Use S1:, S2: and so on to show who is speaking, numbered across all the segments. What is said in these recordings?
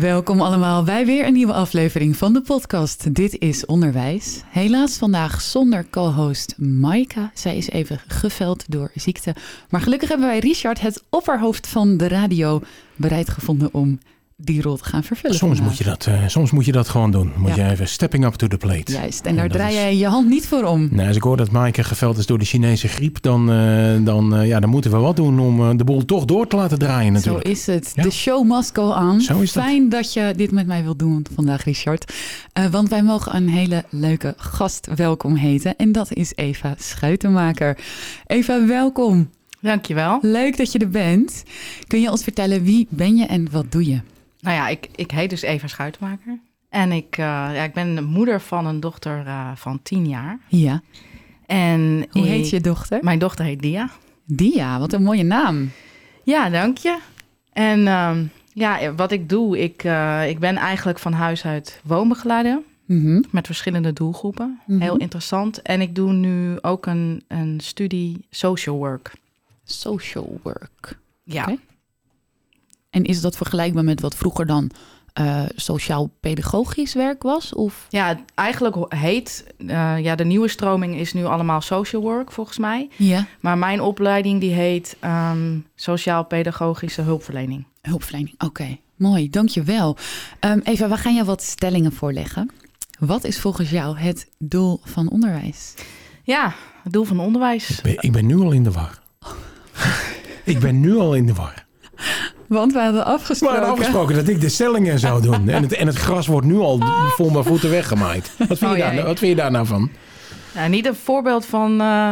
S1: Welkom allemaal bij weer een nieuwe aflevering van de podcast Dit is Onderwijs. Helaas vandaag zonder co-host Maika. Zij is even geveld door ziekte. Maar gelukkig hebben wij Richard, het opperhoofd van de radio, bereid gevonden om die rol te gaan vervullen.
S2: Soms
S1: vandaag.
S2: moet, je dat, eh, soms moet je dat gewoon doen. Moet
S1: Ja.
S2: je even stepping up to the plate.
S1: Juist, en daar draai
S2: is-
S1: jij je hand niet voor om.
S2: Nou, als ik hoor dat Maaike geveld is door de Chinese griep, dan, eh, dan, eh, ja, dan moeten we wat doen om de boel toch door te laten draaien
S1: Zo
S2: natuurlijk.
S1: is het.
S2: Ja.
S1: De show must go on.
S2: Zo is dat.
S1: Fijn dat je dit met mij wilt doen vandaag, Richard. Eh, want wij mogen een hele leuke gast welkom heten. En dat is Eva Schuitenmaker. Eva, welkom.
S3: Dankjewel.
S1: Leuk dat je er bent. Kun je ons vertellen wie ben je en wat doe je?
S3: Nou ja, ik, ik heet dus Eva Schuitenmaker. En ik, eh, ja, ik ben de moeder van een dochter eh, van tien jaar.
S1: Ja.
S3: En
S1: Hoe
S3: ik-
S1: heet je dochter?
S3: Mijn dochter heet Dia.
S1: Dia, wat een mooie naam.
S3: Ja, dank je. En ehm, ja, wat ik doe, ik, eh, ik ben eigenlijk van huis uit woonbegeleider.
S1: Mhm.
S3: Met verschillende doelgroepen.
S1: Mhm.
S3: Heel interessant. En ik doe nu ook een, een studie social work.
S1: Social work.
S3: Ja.
S1: En is dat vergelijkbaar met wat vroeger dan eh, sociaal-pedagogisch werk was? Of?
S3: Ja, eigenlijk heet, eh, ja, de nieuwe stroming is nu allemaal social work volgens mij.
S1: Ja.
S3: Maar mijn opleiding die heet ehm, sociaal-pedagogische hulpverlening.
S1: Hulpverlening, oké. Mooi, dankjewel. Um, Eva, we gaan je wat stellingen voorleggen. Wat is volgens jou het doel van onderwijs?
S3: Ja, het doel van onderwijs.
S2: Ik ben, ik ben nu al in de war. ik ben nu al in de war.
S1: Want we hadden
S2: We
S1: afgesproken...
S2: hadden afgesproken dat ik de stellingen zou doen. En het, en het gras wordt nu al voor mijn voeten weggemaaid. Wat vind,
S3: Oh,
S2: je, daar,
S3: jee.
S2: wat vind je daar nou van?
S3: Nou, niet een voorbeeld van eh,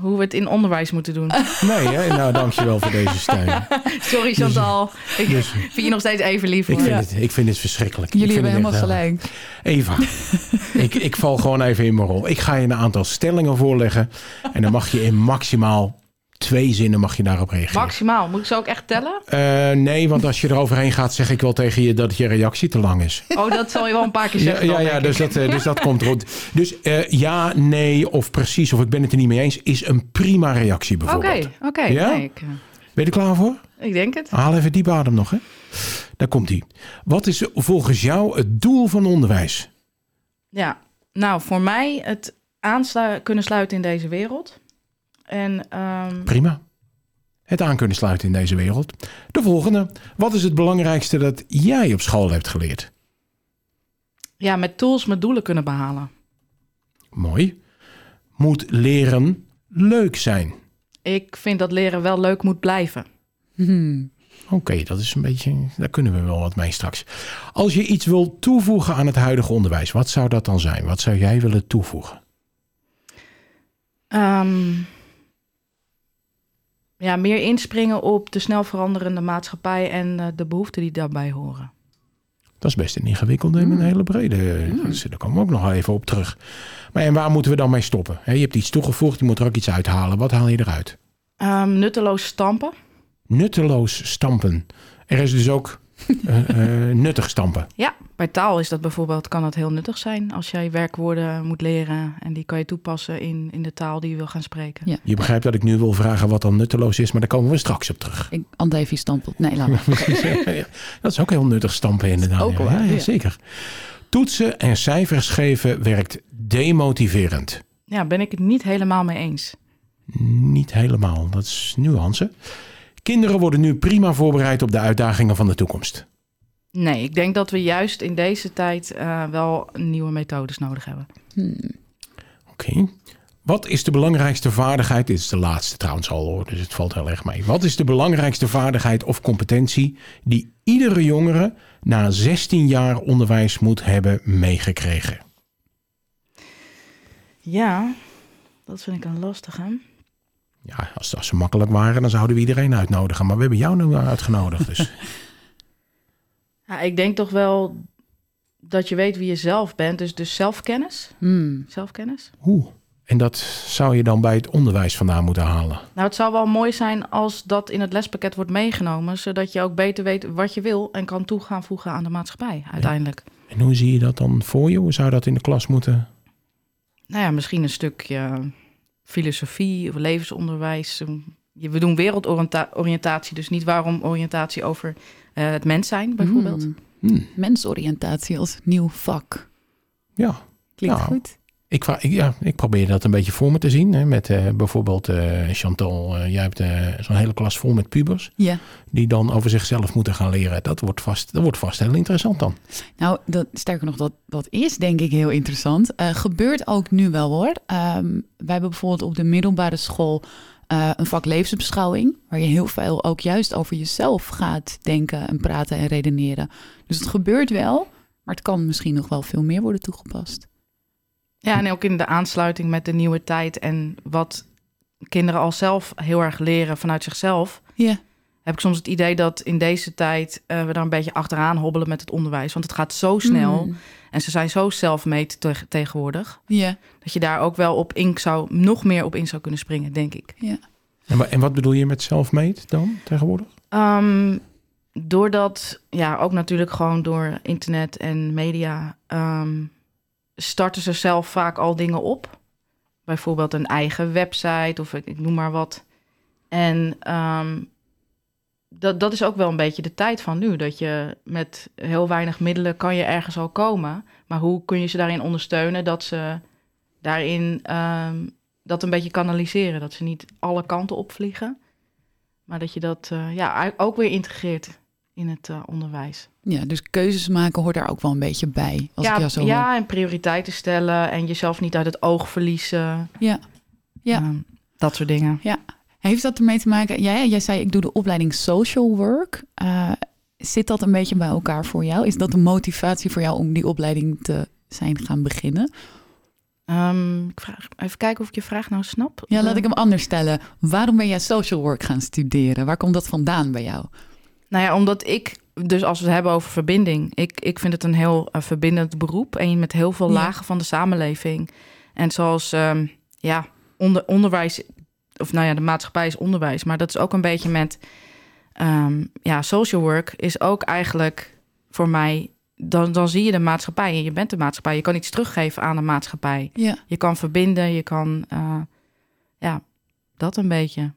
S3: hoe we het in onderwijs moeten doen.
S2: Nee, hè? nou dankjewel voor deze steun.
S3: Sorry Chantal, ik
S2: Dus
S3: vind je nog steeds even lief.
S2: ik vind, het, ik vind het verschrikkelijk.
S1: Jullie hebben helemaal gelijk.
S2: Eva, ik, ik val gewoon even in mijn rol. Ik ga je een aantal stellingen voorleggen. En dan mag je in maximaal twee zinnen mag je daarop reageren.
S3: Maximaal, moet ik ze ook echt tellen?
S2: Eh, nee, want als je eroverheen gaat, zeg ik wel tegen je dat je reactie te lang is.
S3: Oh, dat zal je wel een paar keer
S2: Ja,
S3: zeggen.
S2: ja,
S3: dan,
S2: ja dus, dat, eh, dus dat komt rond. Dus eh, ja, nee of precies of ik ben het er niet mee eens, is een prima reactie
S3: Oké,
S2: bijvoorbeeld.
S3: oké.
S2: Ja?
S3: nee, ik, eh,
S2: Ben je er klaar voor?
S3: ik denk het.
S2: Haal even diep adem nog, hè? Daar komt hij. Wat is volgens jou het doel van onderwijs?
S3: Ja, nou voor mij het aansluiten kunnen sluiten in deze wereld. En ehm,
S2: Prima. Het aan kunnen sluiten in deze wereld. De volgende. Wat is het belangrijkste dat jij op school hebt geleerd?
S3: ja, met tools mijn doelen kunnen behalen.
S2: Mooi. Moet leren leuk zijn?
S3: Ik vind dat leren wel leuk moet blijven.
S1: Hmm.
S2: Oké, dat is een beetje. Daar kunnen we wel wat mee straks. Als je iets wil toevoegen aan het huidige onderwijs, wat zou dat dan zijn? Wat zou jij willen toevoegen?
S3: Ehm, ja, meer inspringen op de snel veranderende maatschappij en eh, de behoeften die daarbij horen.
S2: Dat is best een ingewikkelde en een hele brede. Dus daar komen we ook nog even op terug. Maar en waar moeten we dan mee stoppen? Hè, je hebt iets toegevoegd, je moet er ook iets uithalen. Wat haal je eruit?
S3: Ehm, nutteloos stampen.
S2: Nutteloos stampen. Er is dus ook eh, eh, nuttig stampen.
S3: Ja, bij taal is dat bijvoorbeeld, kan dat heel nuttig zijn als jij werkwoorden moet leren en die kan je toepassen in, in de taal die je wil gaan spreken.
S1: Ja.
S2: Je begrijpt dat ik nu wil vragen wat dan nutteloos is, maar daar komen we straks op terug.
S1: Ik Andevi stampel. Nee, laat maar.
S2: Ja, dat is ook heel nuttig stampen inderdaad.
S1: Ook
S2: ja. zeker. Toetsen en cijfers geven werkt demotiverend.
S3: Ja, ben ik het niet helemaal mee eens.
S2: Niet helemaal, dat is nuance. Kinderen worden nu prima voorbereid op de uitdagingen van de toekomst.
S3: Nee, ik denk dat we juist in deze tijd eh, wel nieuwe methodes nodig hebben.
S1: Hmm.
S2: Oké. Wat is de belangrijkste vaardigheid? Dit is de laatste trouwens al hoor, dus het valt heel erg mee. Wat is de belangrijkste vaardigheid of competentie die iedere jongere na 16 jaar onderwijs moet hebben meegekregen?
S3: Ja, dat vind ik een lastige.
S2: Ja, als, als ze makkelijk waren, dan zouden we iedereen uitnodigen. Maar we hebben jou nu uitgenodigd. Dus
S3: Ja, ik denk toch wel dat je weet wie je zelf bent. Dus, dus zelfkennis.
S1: Hmm.
S3: Zelfkennis.
S2: Oeh, En dat zou je dan bij het onderwijs vandaan moeten halen.
S3: Nou, het zou wel mooi zijn als dat in het lespakket wordt meegenomen, zodat je ook beter weet wat je wil en kan toe gaan voegen aan de maatschappij uiteindelijk.
S2: En hoe zie je dat dan voor je? Hoe zou dat in de klas moeten?
S3: Nou ja, misschien een stukje filosofie of levensonderwijs. Je- We doen wereldoriëntatie, dus niet waarom oriëntatie over eh, het mens zijn, bijvoorbeeld.
S1: Hmm.
S2: Hmm,
S1: Mensoriëntatie als nieuw vak.
S2: ja.
S1: Klinkt
S2: Ja.
S1: goed.
S2: Ik, ja, ik probeer dat een beetje voor me te zien. Hè, met eh, bijvoorbeeld eh, Chantal. eh, jij hebt zo'n hele klas vol met pubers.
S1: Ja.
S2: Die dan over zichzelf moeten gaan leren. Dat wordt vast, dat wordt vast heel interessant dan.
S1: Nou, dat, sterker nog, dat, dat is denk ik heel interessant. Gebeurt ook nu wel hoor. Ehm, wij hebben bijvoorbeeld op de middelbare school een vak levensbeschouwing. Waar je heel veel ook juist over jezelf gaat denken en praten en redeneren. Dus het gebeurt wel, maar het kan misschien nog wel veel meer worden toegepast.
S3: Ja, en ook in de aansluiting met de nieuwe tijd en wat kinderen al zelf heel erg leren vanuit zichzelf.
S1: Ja,
S3: Heb ik soms het idee dat in deze tijd eh, we daar een beetje achteraan hobbelen met het onderwijs. Want het gaat zo snel
S1: Mm.
S3: en ze zijn zo zelfmeet te- tegenwoordig.
S1: Ja,
S3: Dat je daar ook wel op in zou, nog meer op in zou kunnen springen, denk ik.
S1: ja.
S2: En, en wat bedoel je met self-made dan tegenwoordig?
S3: Ehm, doordat, ja, ook natuurlijk gewoon door internet en media, ehm, starten ze zelf vaak al dingen op. Bijvoorbeeld een eigen website of ik, noem maar wat. En ehm, dat, dat is ook wel een beetje de tijd van nu. Dat je met heel weinig middelen kan je ergens al komen. Maar hoe kun je ze daarin ondersteunen dat ze daarin ehm, dat een beetje kanaliseren? Dat ze niet alle kanten opvliegen. Maar dat je dat eh, ja, ook weer integreert in het eh, onderwijs.
S1: ja, dus keuzes maken hoort daar ook wel een beetje bij. Als
S3: ja,
S1: ik jou zo hoor.
S3: ja, en prioriteiten stellen en jezelf niet uit het oog verliezen.
S1: Ja. Ja.
S3: Ehm, dat soort dingen.
S1: Heeft dat ermee te maken? Jij, jij zei ik doe de opleiding social work. Eh, zit dat een beetje bij elkaar voor jou? Is dat de motivatie voor jou om die opleiding te zijn gaan beginnen?
S3: Ehm, ik vraag, even kijken of ik je vraag nou snap.
S1: Ja, laat
S3: Eh,
S1: ik hem anders stellen. Waarom ben jij social work gaan studeren? Waar komt dat vandaan bij jou?
S3: Nou ja, omdat ik, dus als we het hebben over verbinding, ik, ik vind het een heel eh, verbindend beroep en met heel veel
S1: Ja.
S3: lagen van de samenleving. En zoals, ehm, ja, onder, onderwijs, of nou ja, de maatschappij is onderwijs, maar dat is ook een beetje met, ehm, ja, social work is ook eigenlijk voor mij, dan, dan zie je de maatschappij en je bent de maatschappij. Je kan iets teruggeven aan de maatschappij.
S1: Ja,
S3: Je kan verbinden, je kan, eh, ja, dat een beetje.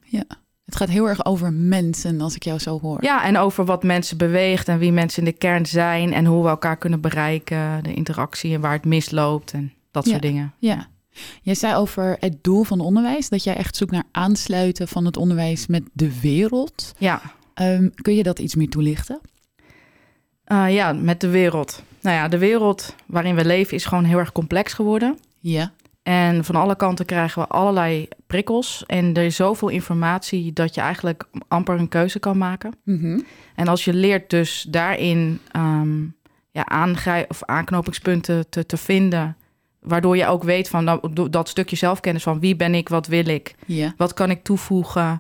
S1: Het gaat heel erg over mensen als ik jou zo hoor.
S3: Ja, en over wat mensen beweegt en wie mensen in de kern zijn en hoe we elkaar kunnen bereiken, de interactie en waar het misloopt en dat soort
S1: Ja.
S3: dingen.
S1: Ja. Jij zei over het doel van onderwijs, dat jij echt zoekt naar aansluiten van het onderwijs met de wereld.
S3: Ja,
S1: Ehm, kun je dat iets meer toelichten?
S3: Eh, ja, met de wereld. Nou ja, de wereld waarin we leven is gewoon heel erg complex geworden.
S1: Ja.
S3: En van alle kanten krijgen we allerlei prikkels. En er is zoveel informatie dat je eigenlijk amper een keuze kan maken.
S1: Mhm.
S3: En als je leert dus daarin ehm, ja, aangrij- of aanknopingspunten te, te vinden... waardoor je ook weet van nou, dat stukje zelfkennis van wie ben ik, wat wil ik... Wat kan ik toevoegen?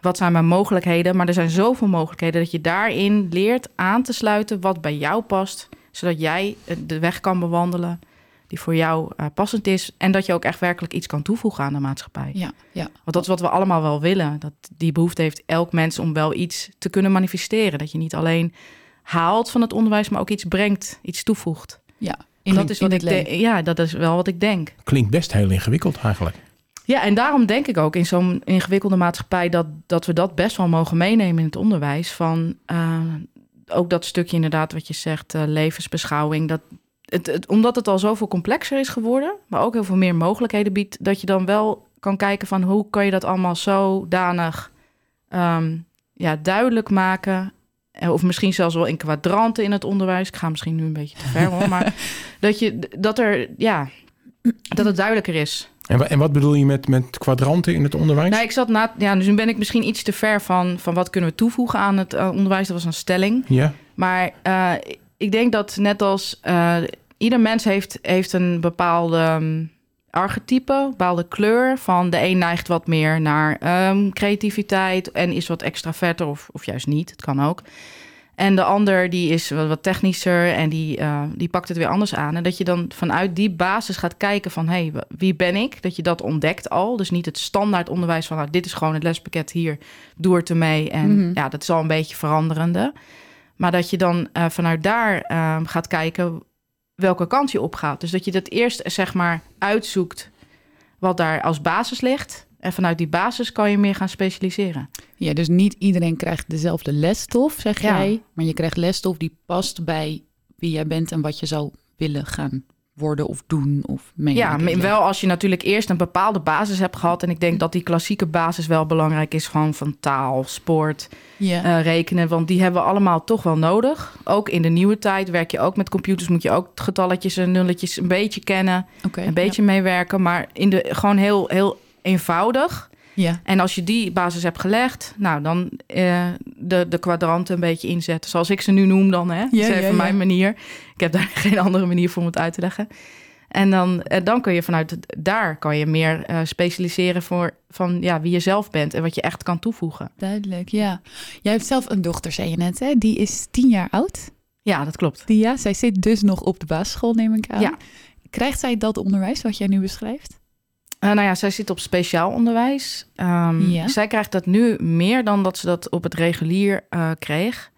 S3: Wat zijn mijn mogelijkheden? Maar er zijn zoveel mogelijkheden dat je daarin leert aan te sluiten wat bij jou past, zodat jij eh, de weg kan bewandelen die voor jou eh, passend is en dat je ook echt werkelijk iets kan toevoegen aan de maatschappij.
S1: Ja, ja.
S3: Want dat is wat we allemaal wel willen. Dat die behoefte heeft elk mens om wel iets te kunnen manifesteren. Dat je niet alleen haalt van het onderwijs, maar ook iets brengt, iets toevoegt.
S1: ja. In,
S3: dat is wat ik denk. Ja, dat is wel wat ik denk.
S2: Klinkt best heel ingewikkeld eigenlijk.
S3: Ja, en daarom denk ik ook in zo'n ingewikkelde maatschappij dat, dat we dat best wel mogen meenemen in het onderwijs. Van eh, ook dat stukje inderdaad wat je zegt, eh, levensbeschouwing. Dat het, het, omdat het al zoveel complexer is geworden, maar ook heel veel meer mogelijkheden biedt, dat je dan wel kan kijken van hoe kan je dat allemaal zodanig ehm, ja, duidelijk maken. Eh, Of misschien zelfs wel in kwadranten in het onderwijs. Ik ga misschien nu een beetje te ver hoor. Maar dat, je, dat er, ja, dat het duidelijker is.
S2: En, en wat bedoel je met, met kwadranten in het onderwijs?
S3: Nou, ik zat na. Ja, dus nu ben ik misschien iets te ver van, van wat kunnen we toevoegen aan het eh, onderwijs. Dat was een stelling.
S2: Ja,
S3: Maar eh, ik denk dat net als eh, ieder mens heeft, heeft een bepaalde ehm, archetype, een bepaalde kleur. Van de een neigt wat meer naar ehm, creativiteit en is wat extraverter of, of juist niet. Het kan ook. En de ander die is wat, wat technischer en die, eh, die pakt het weer anders aan. En dat je dan vanuit die basis gaat kijken van... hé, hey, wie ben ik? Dat je dat ontdekt al. Dus niet het standaard onderwijs van... Nou, dit is gewoon het lespakket hier, doe er te mee. En
S1: Mhm.
S3: ja, dat is al een beetje veranderende. Maar dat je dan eh, vanuit daar eh, gaat kijken welke kant je op gaat. Dus dat je dat eerst zeg maar uitzoekt wat daar als basis ligt. En vanuit die basis kan je meer gaan specialiseren.
S1: Ja, dus niet iedereen krijgt dezelfde lesstof, zeg
S3: Ja.
S1: jij. Maar je krijgt lesstof die past bij wie jij bent en wat je zou willen gaan worden of doen of mee.
S3: Ja, wel als je natuurlijk eerst een bepaalde basis hebt gehad. En ik denk dat die klassieke basis wel belangrijk is. Gewoon van taal, sport,
S1: Ja.
S3: eh, rekenen. Want die hebben we allemaal toch wel nodig. Ook in de nieuwe tijd werk je ook met computers. Moet je ook getalletjes en nulletjes een beetje kennen. Een beetje meewerken. Maar in de, gewoon heel, heel eenvoudig.
S1: Ja.
S3: En als je die basis hebt gelegd, nou dan eh, de, de kwadranten een beetje inzetten. Zoals ik ze nu noem dan, hè? Dat is
S1: Ja,
S3: even
S1: ja, ja.
S3: mijn manier. Ik heb daar geen andere manier voor om het uit te leggen. En dan, eh, dan kun je vanuit daar kan je meer eh, specialiseren voor van ja, wie je zelf bent en wat je echt kan toevoegen.
S1: Duidelijk, ja. Jij hebt zelf een dochter, zei je net, hè? Die is tien jaar oud.
S3: Ja, dat klopt.
S1: Dia, zij zit dus nog op de basisschool, neem ik aan.
S3: Ja.
S1: Krijgt zij dat onderwijs wat jij nu beschrijft?
S3: Eh, nou ja, zij zit op speciaal onderwijs. Ehm,
S1: Ja.
S3: Zij krijgt dat nu meer dan dat ze dat op het regulier eh, kreeg.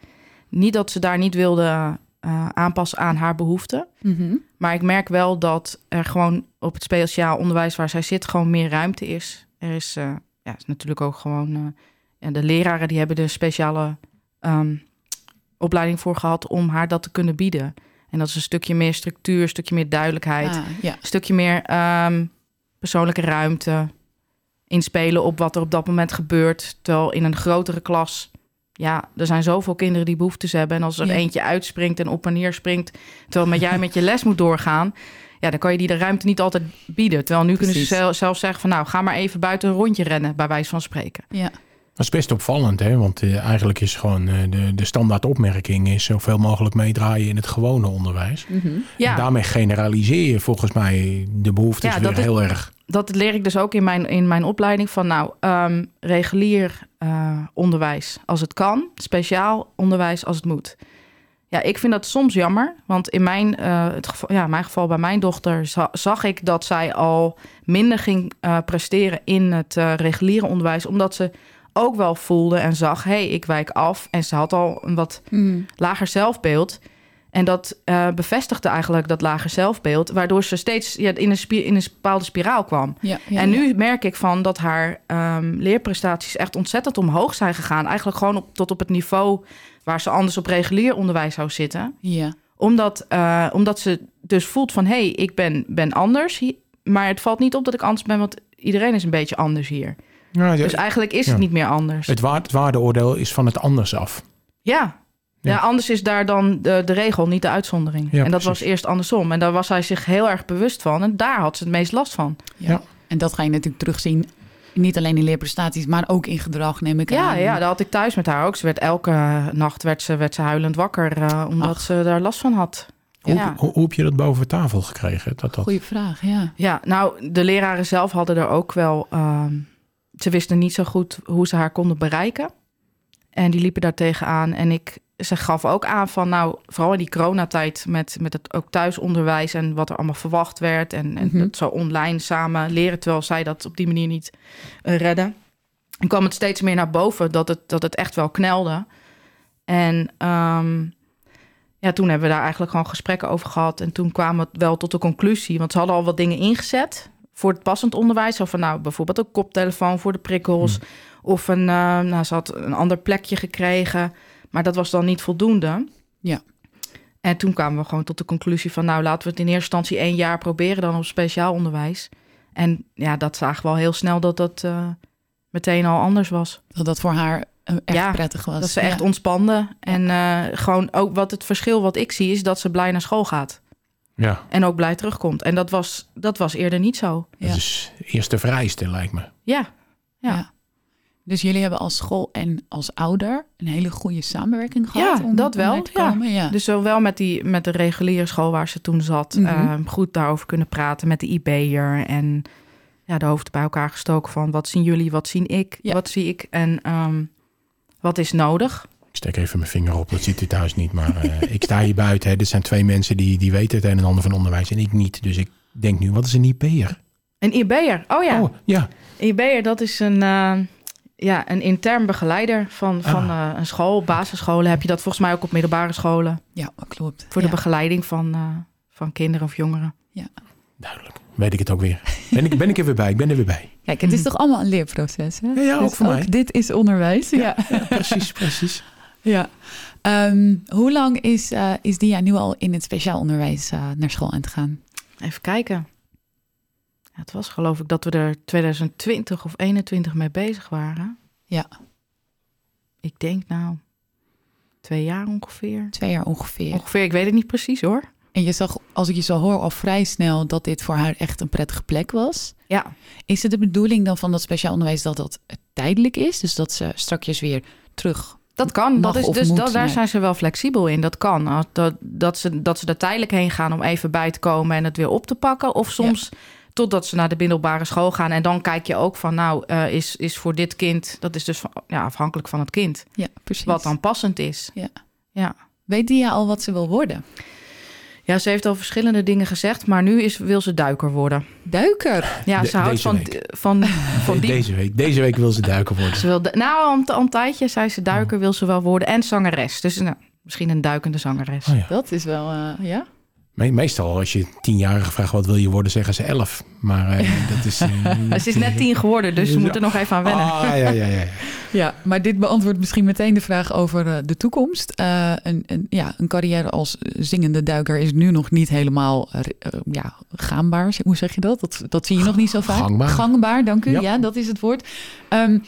S3: Niet dat ze daar niet wilde eh, aanpassen aan haar behoeften.
S1: Mhm.
S3: Maar ik merk wel dat er gewoon op het speciaal onderwijs waar zij zit, gewoon meer ruimte is. Er is, ja, is natuurlijk ook gewoon. ja, de leraren die hebben er speciale ehm, opleiding voor gehad om haar dat te kunnen bieden. En dat is een stukje meer structuur, een stukje meer duidelijkheid,
S1: Ah, ja.
S3: een stukje meer ehm, persoonlijke ruimte. Inspelen op wat er op dat moment gebeurt. Terwijl in een grotere klas, ja, er zijn zoveel kinderen die behoeftes hebben. En als er
S1: Ja.
S3: eentje uitspringt en op en neer springt, terwijl met jij met je les moet doorgaan, ja, dan kan je die de ruimte niet altijd bieden. Terwijl nu kunnen ze
S1: Precies.
S3: zel- zelf zeggen van, nou, ga maar even buiten een rondje rennen, bij wijze van spreken.
S1: ja.
S2: Dat is best opvallend, hè? want eh, eigenlijk is gewoon eh, de, de standaard opmerking is zoveel mogelijk meedraaien in het gewone onderwijs.
S1: Mhm.
S3: Ja,
S2: En daarmee generaliseer je volgens mij de behoeftes
S3: Ja,
S2: weer
S3: is-
S2: heel erg.
S3: dat leer ik dus ook in mijn, in mijn opleiding van, nou, ehm, regulier eh, onderwijs als het kan, speciaal onderwijs als het moet. Ja, ik vind dat soms jammer, want in mijn, het geval, ja, mijn geval bij mijn dochter za- zag ik dat zij al minder ging presteren in het reguliere onderwijs, omdat ze ook wel voelde en zag, hé, hey, ik wijk af. En ze had al een wat
S1: Mhm.
S3: lager zelfbeeld. En dat eh, bevestigde eigenlijk dat lager zelfbeeld, waardoor ze steeds ja, in, een in een bepaalde spiraal kwam.
S1: Ja, ja,
S3: en nu merk ik van dat haar ehm, leerprestaties echt ontzettend omhoog zijn gegaan. Eigenlijk gewoon op, tot op het niveau waar ze anders op regulier onderwijs zou zitten.
S1: Ja,
S3: Omdat, eh, omdat ze dus voelt van, hé, hey, ik ben, ben anders. Maar het valt niet op dat ik anders ben, want iedereen is een beetje anders hier.
S2: Ja,
S3: Dus eigenlijk is het niet meer anders.
S2: het, waard, het waardeoordeel is van het anders af.
S3: Ja.
S2: Ja.
S3: Ja, anders is daar dan de, de regel, niet de uitzondering.
S2: Ja,
S3: en dat
S2: precies.
S3: was eerst andersom. En daar was hij zich heel erg bewust van. En daar had ze het meest last van.
S1: ja. En dat ga je natuurlijk terugzien, niet alleen in leerprestaties, maar ook in gedrag, neem ik
S3: Ja,
S1: aan.
S3: ja, dat had ik thuis met haar ook. Ze werd elke nacht werd ze, werd ze huilend wakker, eh, omdat
S1: Ach.
S3: ze daar last van had.
S2: Hoe,
S3: Ja.
S2: hoe, hoe heb je dat boven tafel gekregen? Dat, dat...
S1: Goeie vraag, ja.
S3: Ja, nou, de leraren zelf hadden er ook wel... ehm, ze wisten niet zo goed hoe ze haar konden bereiken. En die liepen daar tegenaan. En ik, ze gaf ook aan van, nou, vooral in die coronatijd... met, met het ook thuisonderwijs en wat er allemaal verwacht werd... en, en
S1: Mhm.
S3: dat zo online samen leren... terwijl zij dat op die manier niet eh, redden. En kwam het steeds meer naar boven dat het, dat het echt wel knelde. En ehm, ja, toen hebben we daar eigenlijk gewoon gesprekken over gehad. En toen kwamen we wel tot de conclusie, want ze hadden al wat dingen ingezet voor het passend onderwijs. Zo van nou, bijvoorbeeld een koptelefoon voor de prikkels. Of een, eh, nou, ze had een ander plekje gekregen. Maar dat was dan niet voldoende.
S1: Ja.
S3: En toen kwamen we gewoon tot de conclusie van nou, laten we het in eerste instantie één jaar proberen dan op speciaal onderwijs. En ja, dat zagen we al heel snel dat dat eh, meteen al anders was.
S1: Dat dat voor haar eh, echt
S3: Ja,
S1: prettig was.
S3: Dat ze
S1: ja.
S3: echt ontspande. En gewoon ook wat het verschil wat ik zie is dat ze blij naar school gaat.
S2: Ja,
S3: En ook blij terugkomt. En dat was, dat was eerder niet zo.
S1: Ja.
S2: dat is de eerste vereiste, lijkt me.
S3: Ja, ja.
S1: Ja. Dus jullie hebben als school en als ouder een hele goede samenwerking gehad?
S3: Ja,
S1: om-
S3: dat
S1: om
S3: wel,
S1: komen? ja.
S3: Dus zowel met, die, met de reguliere school waar ze toen zat,
S1: Mhm.
S3: eh, goed daarover kunnen praten met de IB'er. En ja, de hoofd bij elkaar gestoken van wat zien jullie, wat zie ik,
S1: Ja.
S3: wat zie ik en ehm, wat is nodig.
S2: Ik steek even mijn vinger op, dat ziet u thuis niet. Maar eh, ik sta hier buiten. Hè. Dit zijn twee mensen die, die weten het een en ander van onderwijs en ik niet. Dus ik denk nu, wat is een IP'er?
S3: Een IB'er, oh ja.
S2: Oh, ja.
S3: IB'er, dat is een, eh, ja, een intern begeleider van, van
S2: Ah.
S3: eh, een school. Basisscholen heb je dat volgens mij ook op middelbare scholen.
S1: Ja, klopt.
S3: Voor
S1: ja.
S3: de begeleiding van, eh, van kinderen of jongeren.
S2: Duidelijk. Weet ik het ook weer. Ben ik, ben ik er weer bij? Ik ben er weer bij.
S1: Kijk, het is toch allemaal een leerproces, hè?
S2: Ja, ja, ook
S1: Dus
S2: voor mij.
S1: Dit is onderwijs, ja.
S2: Precies, precies.
S1: Ja. Ehm, hoe lang is, eh, is Dia nu al in het speciaal onderwijs eh, naar school aan het gaan?
S3: Even kijken. Ja, het was geloof ik dat we er 2020 of 21 mee bezig waren.
S1: Ja.
S3: Ik denk nou twee jaar ongeveer.
S1: Twee jaar ongeveer.
S3: Ongeveer, ik weet het niet precies hoor.
S1: En je zag, als ik je zo hoor, al vrij snel dat dit voor haar echt een prettige plek was.
S3: Ja,
S1: Is het de bedoeling dan van dat speciaal onderwijs dat dat tijdelijk is? Dus dat ze strakjes weer terug...
S3: dat kan. Dat is, dus
S1: moet,
S3: dat, daar zijn ze wel flexibel in. Dat kan. Dat, dat, ze, dat ze er tijdelijk heen gaan om even bij te komen en het weer op te pakken. Of soms totdat ze naar de middelbare school gaan. En dan kijk je ook van, nou, eh, is, is voor dit kind... dat is dus van- ja, afhankelijk van het kind.
S1: Ja, precies.
S3: Wat dan passend is.
S1: Ja.
S3: Ja.
S1: Weet Dia al wat ze wil worden?
S3: Ja, ze heeft al verschillende dingen gezegd, maar nu is, wil ze duiker worden.
S1: Duiker.
S3: Ja,
S2: De-
S3: ze houdt
S2: deze
S3: van,
S2: week.
S3: van, van die.
S2: Deze week, deze week wil ze duiken worden.
S3: Ze wil, nou, al een, tijdje zei ze duiker wil ze wel worden en zangeres. Dus nou, misschien een duikende zangeres.
S2: Oh ja.
S1: Dat is wel, eh, ja.
S2: Me- meestal als je tienjarigen vraagt wat wil je worden, zeggen ze elf. Maar eh, dat is...
S3: Maar Ze is net tien geworden, dus ze moet er nog even aan wennen.
S2: Ah, ja, ja, ja. ja.
S1: Ja, maar dit beantwoordt misschien meteen de vraag over eh, de toekomst. Een, een, ja, een carrière als zingende duiker is nu nog niet helemaal ja, gaanbaar. Hoe zeg je dat? dat? Dat zie je nog niet zo vaak.
S2: Gangbaar.
S1: Gangbaar, dank u.
S2: Ja.
S1: Ja, dat is het woord. Ehm,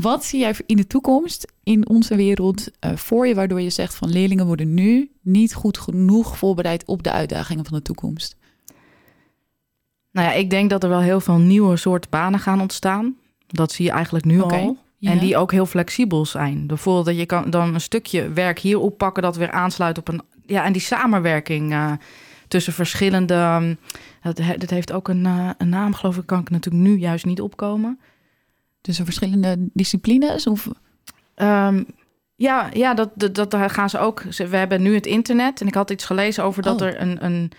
S1: wat zie jij in de toekomst in onze wereld eh, voor je, waardoor je zegt van leerlingen worden nu niet goed genoeg voorbereid op de uitdagingen van de toekomst?
S3: Nou ja, ik denk dat er wel heel veel nieuwe soorten banen gaan ontstaan. Dat zie je eigenlijk nu al.
S1: ja.
S3: En die ook heel flexibel zijn. Bijvoorbeeld dat je kan dan een stukje werk hier oppakken... dat weer aansluit op een... Ja, en die samenwerking eh, tussen verschillende... ehm, dat, dat heeft ook een, eh, een naam, geloof ik. Kan ik natuurlijk nu juist niet opkomen.
S1: Dus er verschillende disciplines? Of,
S3: Ehm, ja, ja dat, dat, gaan ze ook. We hebben nu het internet. En ik had iets gelezen over dat
S1: Oh.
S3: er een, een,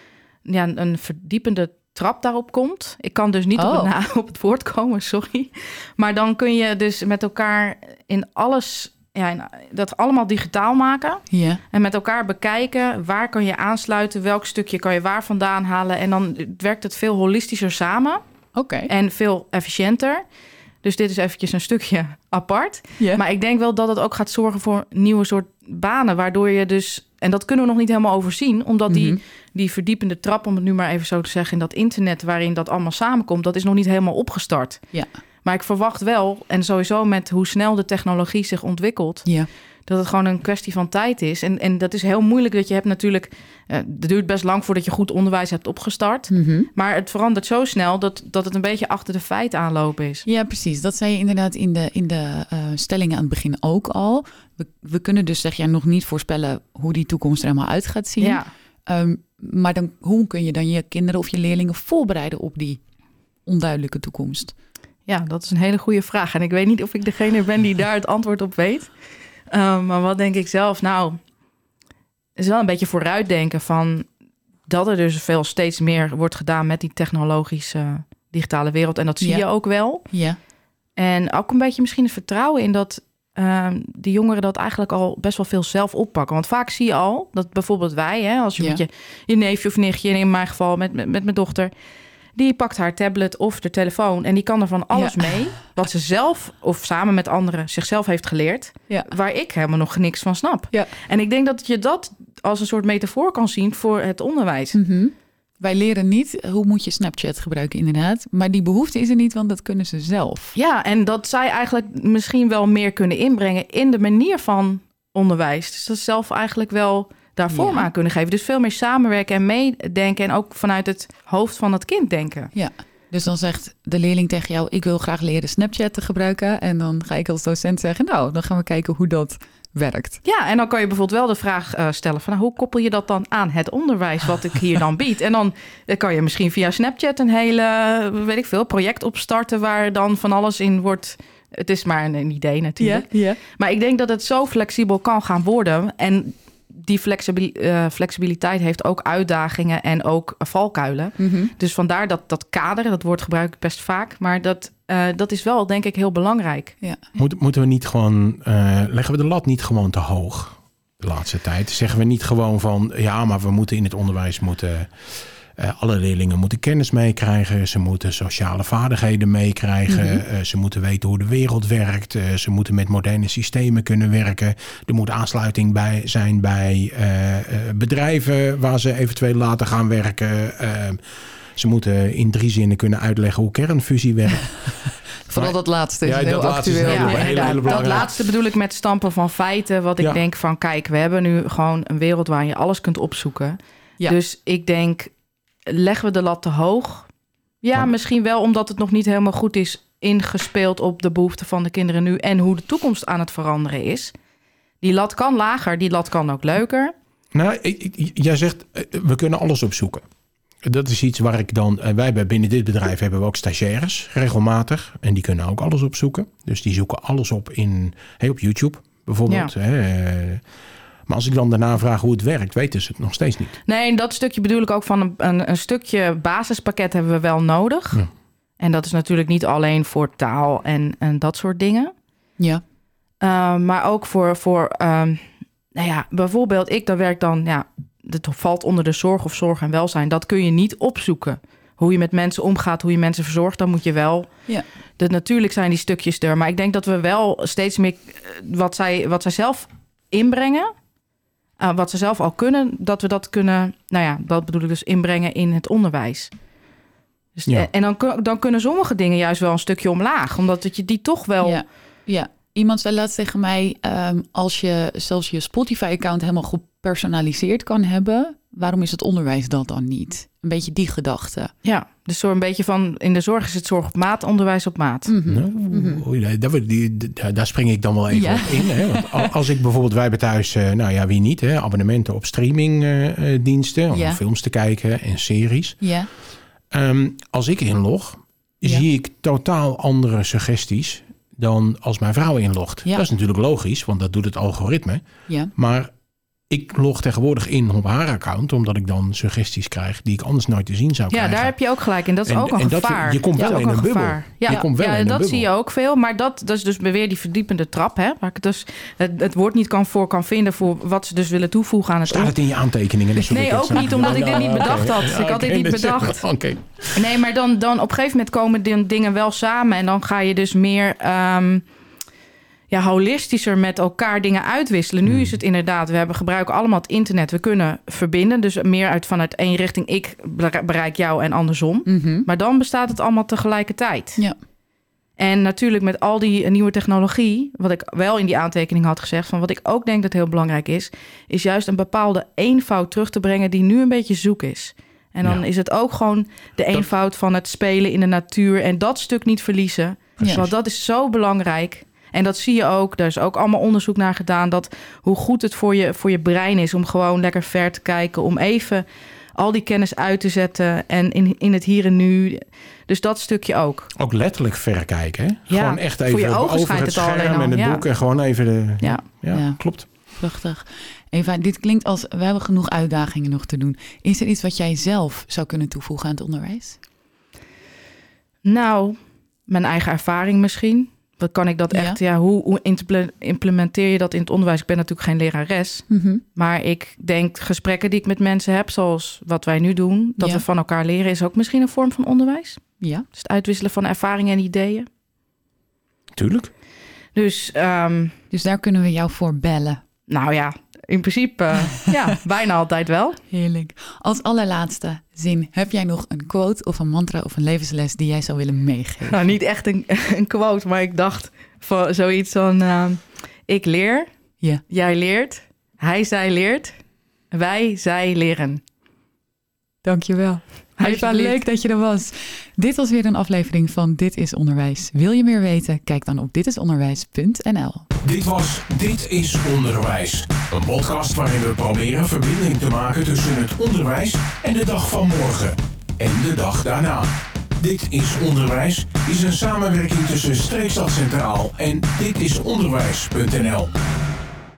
S3: ja, een verdiepende trap daarop komt. Ik kan dus niet op,
S1: Oh.
S3: het na- op het woord komen, sorry. Maar dan kun je dus met elkaar in alles, ja, in- dat allemaal digitaal maken.
S1: ja.
S3: En met elkaar bekijken waar kan je aansluiten, welk stukje kan je waar vandaan halen. En dan werkt het veel holistischer samen
S1: Oké.
S3: en veel efficiënter. Dus dit is eventjes een stukje apart. Maar ik denk wel dat het ook gaat zorgen voor nieuwe soort banen. Waardoor je dus, en dat kunnen we nog niet helemaal overzien, omdat die,
S1: Mhm.
S3: die verdiepende trap, om het nu maar even zo te zeggen, in dat internet waarin dat allemaal samenkomt, dat is nog niet helemaal opgestart.
S1: Ja.
S3: Maar ik verwacht wel, en sowieso met hoe snel de technologie zich ontwikkelt,
S1: Ja.
S3: Dat het gewoon een kwestie van tijd is. En, en dat is heel moeilijk dat je hebt natuurlijk, eh, het duurt best lang voordat je goed onderwijs hebt opgestart.
S1: Mhm.
S3: Maar het verandert zo snel dat, dat het een beetje achter de feiten aanlopen is.
S1: Ja, precies. Dat zei je inderdaad in de, in de eh, stellingen aan het begin ook al. We, we kunnen dus, zeg jij, nog niet voorspellen hoe die toekomst er helemaal uit gaat zien.
S3: Ja.
S1: Ehm, maar dan, hoe kun je dan je kinderen of je leerlingen voorbereiden op die onduidelijke toekomst?
S3: Ja, dat is een hele goede vraag. En ik weet niet of ik degene ben die daar het antwoord op weet. Um, maar wat denk ik zelf? Nou, is wel een beetje vooruitdenken van dat er dus veel steeds meer wordt gedaan met die technologische digitale wereld. En dat zie
S1: Ja.
S3: je ook wel.
S1: Ja,
S3: En ook een beetje misschien het vertrouwen in dat um, die jongeren dat eigenlijk al best wel veel zelf oppakken. Want vaak zie je al dat bijvoorbeeld wij, hè, als je
S1: Ja.
S3: met je, je neefje of nichtje, in mijn geval met, met, met mijn dochter, die pakt haar tablet of de telefoon en die kan er van alles
S1: Ja.
S3: mee. Wat ze zelf of samen met anderen zichzelf heeft geleerd,
S1: ja.
S3: waar ik helemaal nog niks van snap.
S1: Ja.
S3: En ik denk dat je dat als een soort metafoor kan zien voor het onderwijs.
S1: Mhm. Wij leren niet hoe moet je Snapchat gebruiken, inderdaad. Maar die behoefte is er niet, want dat kunnen ze zelf.
S3: Ja, en dat zij eigenlijk misschien wel meer kunnen inbrengen in de manier van onderwijs. Dus dat ze zelf eigenlijk wel daar vorm
S1: Ja.
S3: aan kunnen geven. Dus veel meer samenwerken en meedenken en ook vanuit het hoofd van het kind denken.
S1: Ja. Dus dan zegt de leerling tegen jou: Ik wil graag leren Snapchat te gebruiken. En dan ga ik als docent zeggen: Nou, dan gaan we kijken hoe dat werkt.
S3: Ja, en dan kan je bijvoorbeeld wel de vraag eh, stellen van... Nou, hoe koppel je dat dan aan het onderwijs wat ik hier dan bied? En dan kan je misschien via Snapchat een hele, weet ik veel, project opstarten... waar dan van alles in wordt Het is maar een, een idee natuurlijk.
S1: ja.
S3: Maar ik denk dat het zo flexibel kan gaan worden. En die flexibil- eh, flexibiliteit heeft ook uitdagingen en ook valkuilen.
S1: Mhm.
S3: Dus vandaar dat, dat kader, dat woord gebruik ik best vaak. Maar dat, eh, dat is wel, denk ik, heel belangrijk.
S2: Moet, moeten we niet gewoon, eh, leggen we de lat niet gewoon te hoog de laatste tijd? Zeggen we niet gewoon van, ja, maar we moeten in het onderwijs moeten... eh, alle leerlingen moeten kennis meekrijgen. Ze moeten sociale vaardigheden meekrijgen. eh, ze moeten weten hoe de wereld werkt. eh, ze moeten met moderne systemen kunnen werken. Er moet aansluiting bij zijn bij eh, eh, bedrijven waar ze eventueel later gaan werken. Ze moeten in drie zinnen kunnen uitleggen hoe kernfusie werkt.
S1: Vooral dat laatste is
S2: Ja,
S1: heel
S2: dat is
S1: actueel.
S2: heel-
S3: Ja,
S2: hele
S3: inderdaad. dat laatste bedoel ik met stampen van feiten. Wat ik
S2: Ja.
S3: denk van, kijk, we hebben nu gewoon een wereld waar je alles kunt opzoeken.
S1: Ja.
S3: Dus ik denk, leggen we de lat te hoog? Ja,
S2: Maar-
S3: misschien wel omdat het nog niet helemaal goed is ingespeeld op de behoeften van de kinderen nu en hoe de toekomst aan het veranderen is. Die lat kan lager, die lat kan ook leuker.
S2: Nou, jij zegt, eh, we kunnen alles opzoeken. Dat is iets waar ik dan... eh, Wij hebben binnen dit bedrijf hebben we ook stagiaires regelmatig. En die kunnen ook alles opzoeken. Dus die zoeken alles op in, hey, op YouTube bijvoorbeeld. Hè, eh. Maar als ik dan daarna vraag hoe het werkt, weten ze het nog steeds niet.
S3: Nee, en dat stukje bedoel ik ook van een, een, een stukje basispakket hebben we wel nodig.
S2: Ja.
S3: En dat is natuurlijk niet alleen voor taal en, en dat soort dingen.
S1: Ja.
S3: Uh, maar ook voor, voor um, nou ja, bijvoorbeeld ik, dat werk dan, ja, dat valt onder de zorg of zorg en welzijn. Dat kun je niet opzoeken. Hoe je met mensen omgaat, hoe je mensen verzorgt, dan moet je wel.
S1: Ja.
S3: Dat, natuurlijk zijn die stukjes er, maar ik denk dat we wel steeds meer uh, wat zij, wat zij zelf inbrengen, uh, wat ze zelf al kunnen, dat we dat kunnen, nou ja, dat bedoel ik dus inbrengen in het onderwijs. Dus,
S2: Ja.
S3: En dan, dan kunnen sommige dingen juist wel een stukje omlaag, omdat het je die toch wel.
S1: Ja. ja. Iemand zei laatst tegen mij, um, als je zelfs je Spotify-account helemaal gepersonaliseerd kan hebben, waarom is het onderwijs dat dan niet? Een beetje die gedachte.
S3: Ja, dus zo een beetje van in de zorg is het zorg op maat, onderwijs op maat.
S1: Mhm.
S2: Nou, oei, daar, die- daar- daar spring ik dan wel even
S1: Ja.
S2: op in. Hè? Want al- als ik bijvoorbeeld, wij hebben thuis, eh, nou ja, wie niet, hè, abonnementen op streamingdiensten om
S1: Ja.
S2: films te kijken en series.
S1: Ja.
S2: Ehm, als ik inlog,
S1: Ja.
S2: zie ik totaal andere suggesties dan als mijn vrouw inlogt.
S1: Ja.
S2: Dat is natuurlijk logisch, want dat doet het algoritme.
S1: Ja.
S2: Maar ik log tegenwoordig in op haar account, omdat ik dan suggesties krijg die ik anders nooit te zien zou
S3: Ja,
S2: krijgen.
S3: daar heb je ook gelijk in. Dat is
S2: En-
S3: ook een
S2: en dat-
S3: gevaar.
S2: je komt wel in een bubbel.
S3: gevaar. Ja,
S2: Je komt wel
S3: ja,
S2: in een
S3: dat
S2: bubbel.
S3: zie je ook veel. Maar dat, dat is dus weer die verdiepende trap. Hè, waar ik dus, het, het woord niet kan voor kan vinden voor wat ze dus willen toevoegen aan het
S2: Staat het in je aantekeningen?
S3: Nee, ook niet, omdat ik dit niet bedacht had. Ik had dit niet bedacht.
S2: Oké.
S3: Nee, maar dan, dan op een gegeven moment komen die dingen wel samen. En dan ga je dus meer ehm, ja, holistischer met elkaar dingen uitwisselen. Nu
S2: Hmm.
S3: is het inderdaad, we hebben, gebruiken allemaal het internet. We kunnen verbinden. Dus meer uit vanuit één richting. Ik bereik jou en andersom.
S1: Mhm.
S3: Maar dan bestaat het allemaal tegelijkertijd.
S1: Ja.
S3: En natuurlijk met al die nieuwe technologie, wat ik wel in die aantekening had gezegd, van wat ik ook denk dat heel belangrijk is, is juist een bepaalde eenvoud terug te brengen die nu een beetje zoek is. En dan
S2: Ja.
S3: is het ook gewoon de eenvoud van het spelen in de natuur en dat stuk niet verliezen. Want dat is zo belangrijk. En dat zie je ook. Daar is ook allemaal onderzoek naar gedaan. Dat hoe goed het voor je, voor je brein is om gewoon lekker ver te kijken. Om even al die kennis uit te zetten. En in, in het hier en nu. Dus dat stukje ook.
S2: Ook letterlijk verkijken. Hè?
S3: Ja,
S2: gewoon echt
S3: voor
S2: even
S3: je ogen
S2: over
S3: schijnt
S2: het scherm
S3: al,
S2: en het
S3: ja.
S2: boek en gewoon even de...
S3: Ja.
S2: ja,
S1: Ja.
S2: klopt.
S1: Prachtig. Eva, dit klinkt als we hebben genoeg uitdagingen nog te doen. Is er iets wat jij zelf zou kunnen toevoegen aan het onderwijs?
S3: Nou, mijn eigen ervaring misschien. Wat kan ik dat
S1: Ja.
S3: echt? Ja, hoe, hoe imple- implementeer je dat in het onderwijs? Ik ben natuurlijk geen lerares.
S1: Mhm.
S3: Maar ik denk gesprekken die ik met mensen heb, zoals wat wij nu doen, dat
S1: Ja.
S3: we van elkaar leren, is ook misschien een vorm van onderwijs.
S1: Ja.
S3: Dus het uitwisselen van ervaringen en ideeën.
S2: Tuurlijk.
S3: Dus, ehm,
S1: Dus daar kunnen we jou voor bellen.
S3: nou ja, in principe, eh, ja, bijna altijd wel.
S1: Heerlijk. Als allerlaatste zin, heb jij nog een quote of een mantra of een levensles die jij zou willen meegeven?
S3: Nou, niet echt een, een quote, maar ik dacht van zoiets van: ehm, ik leer, jij leert, hij, zij leert, wij, zij leren.
S1: Dankjewel.
S3: Alsjeblieft.
S1: leuk dat je er was. Dit was weer een aflevering van Dit is Onderwijs. Wil je meer weten? Kijk dan op ditisonderwijs.nl.
S4: Dit was Dit is Onderwijs. Een podcast waarin we proberen verbinding te maken tussen het onderwijs en de dag van morgen. En de dag daarna.
S2: Dit is Onderwijs is een samenwerking tussen Streekstad Centraal en ditisonderwijs.nl.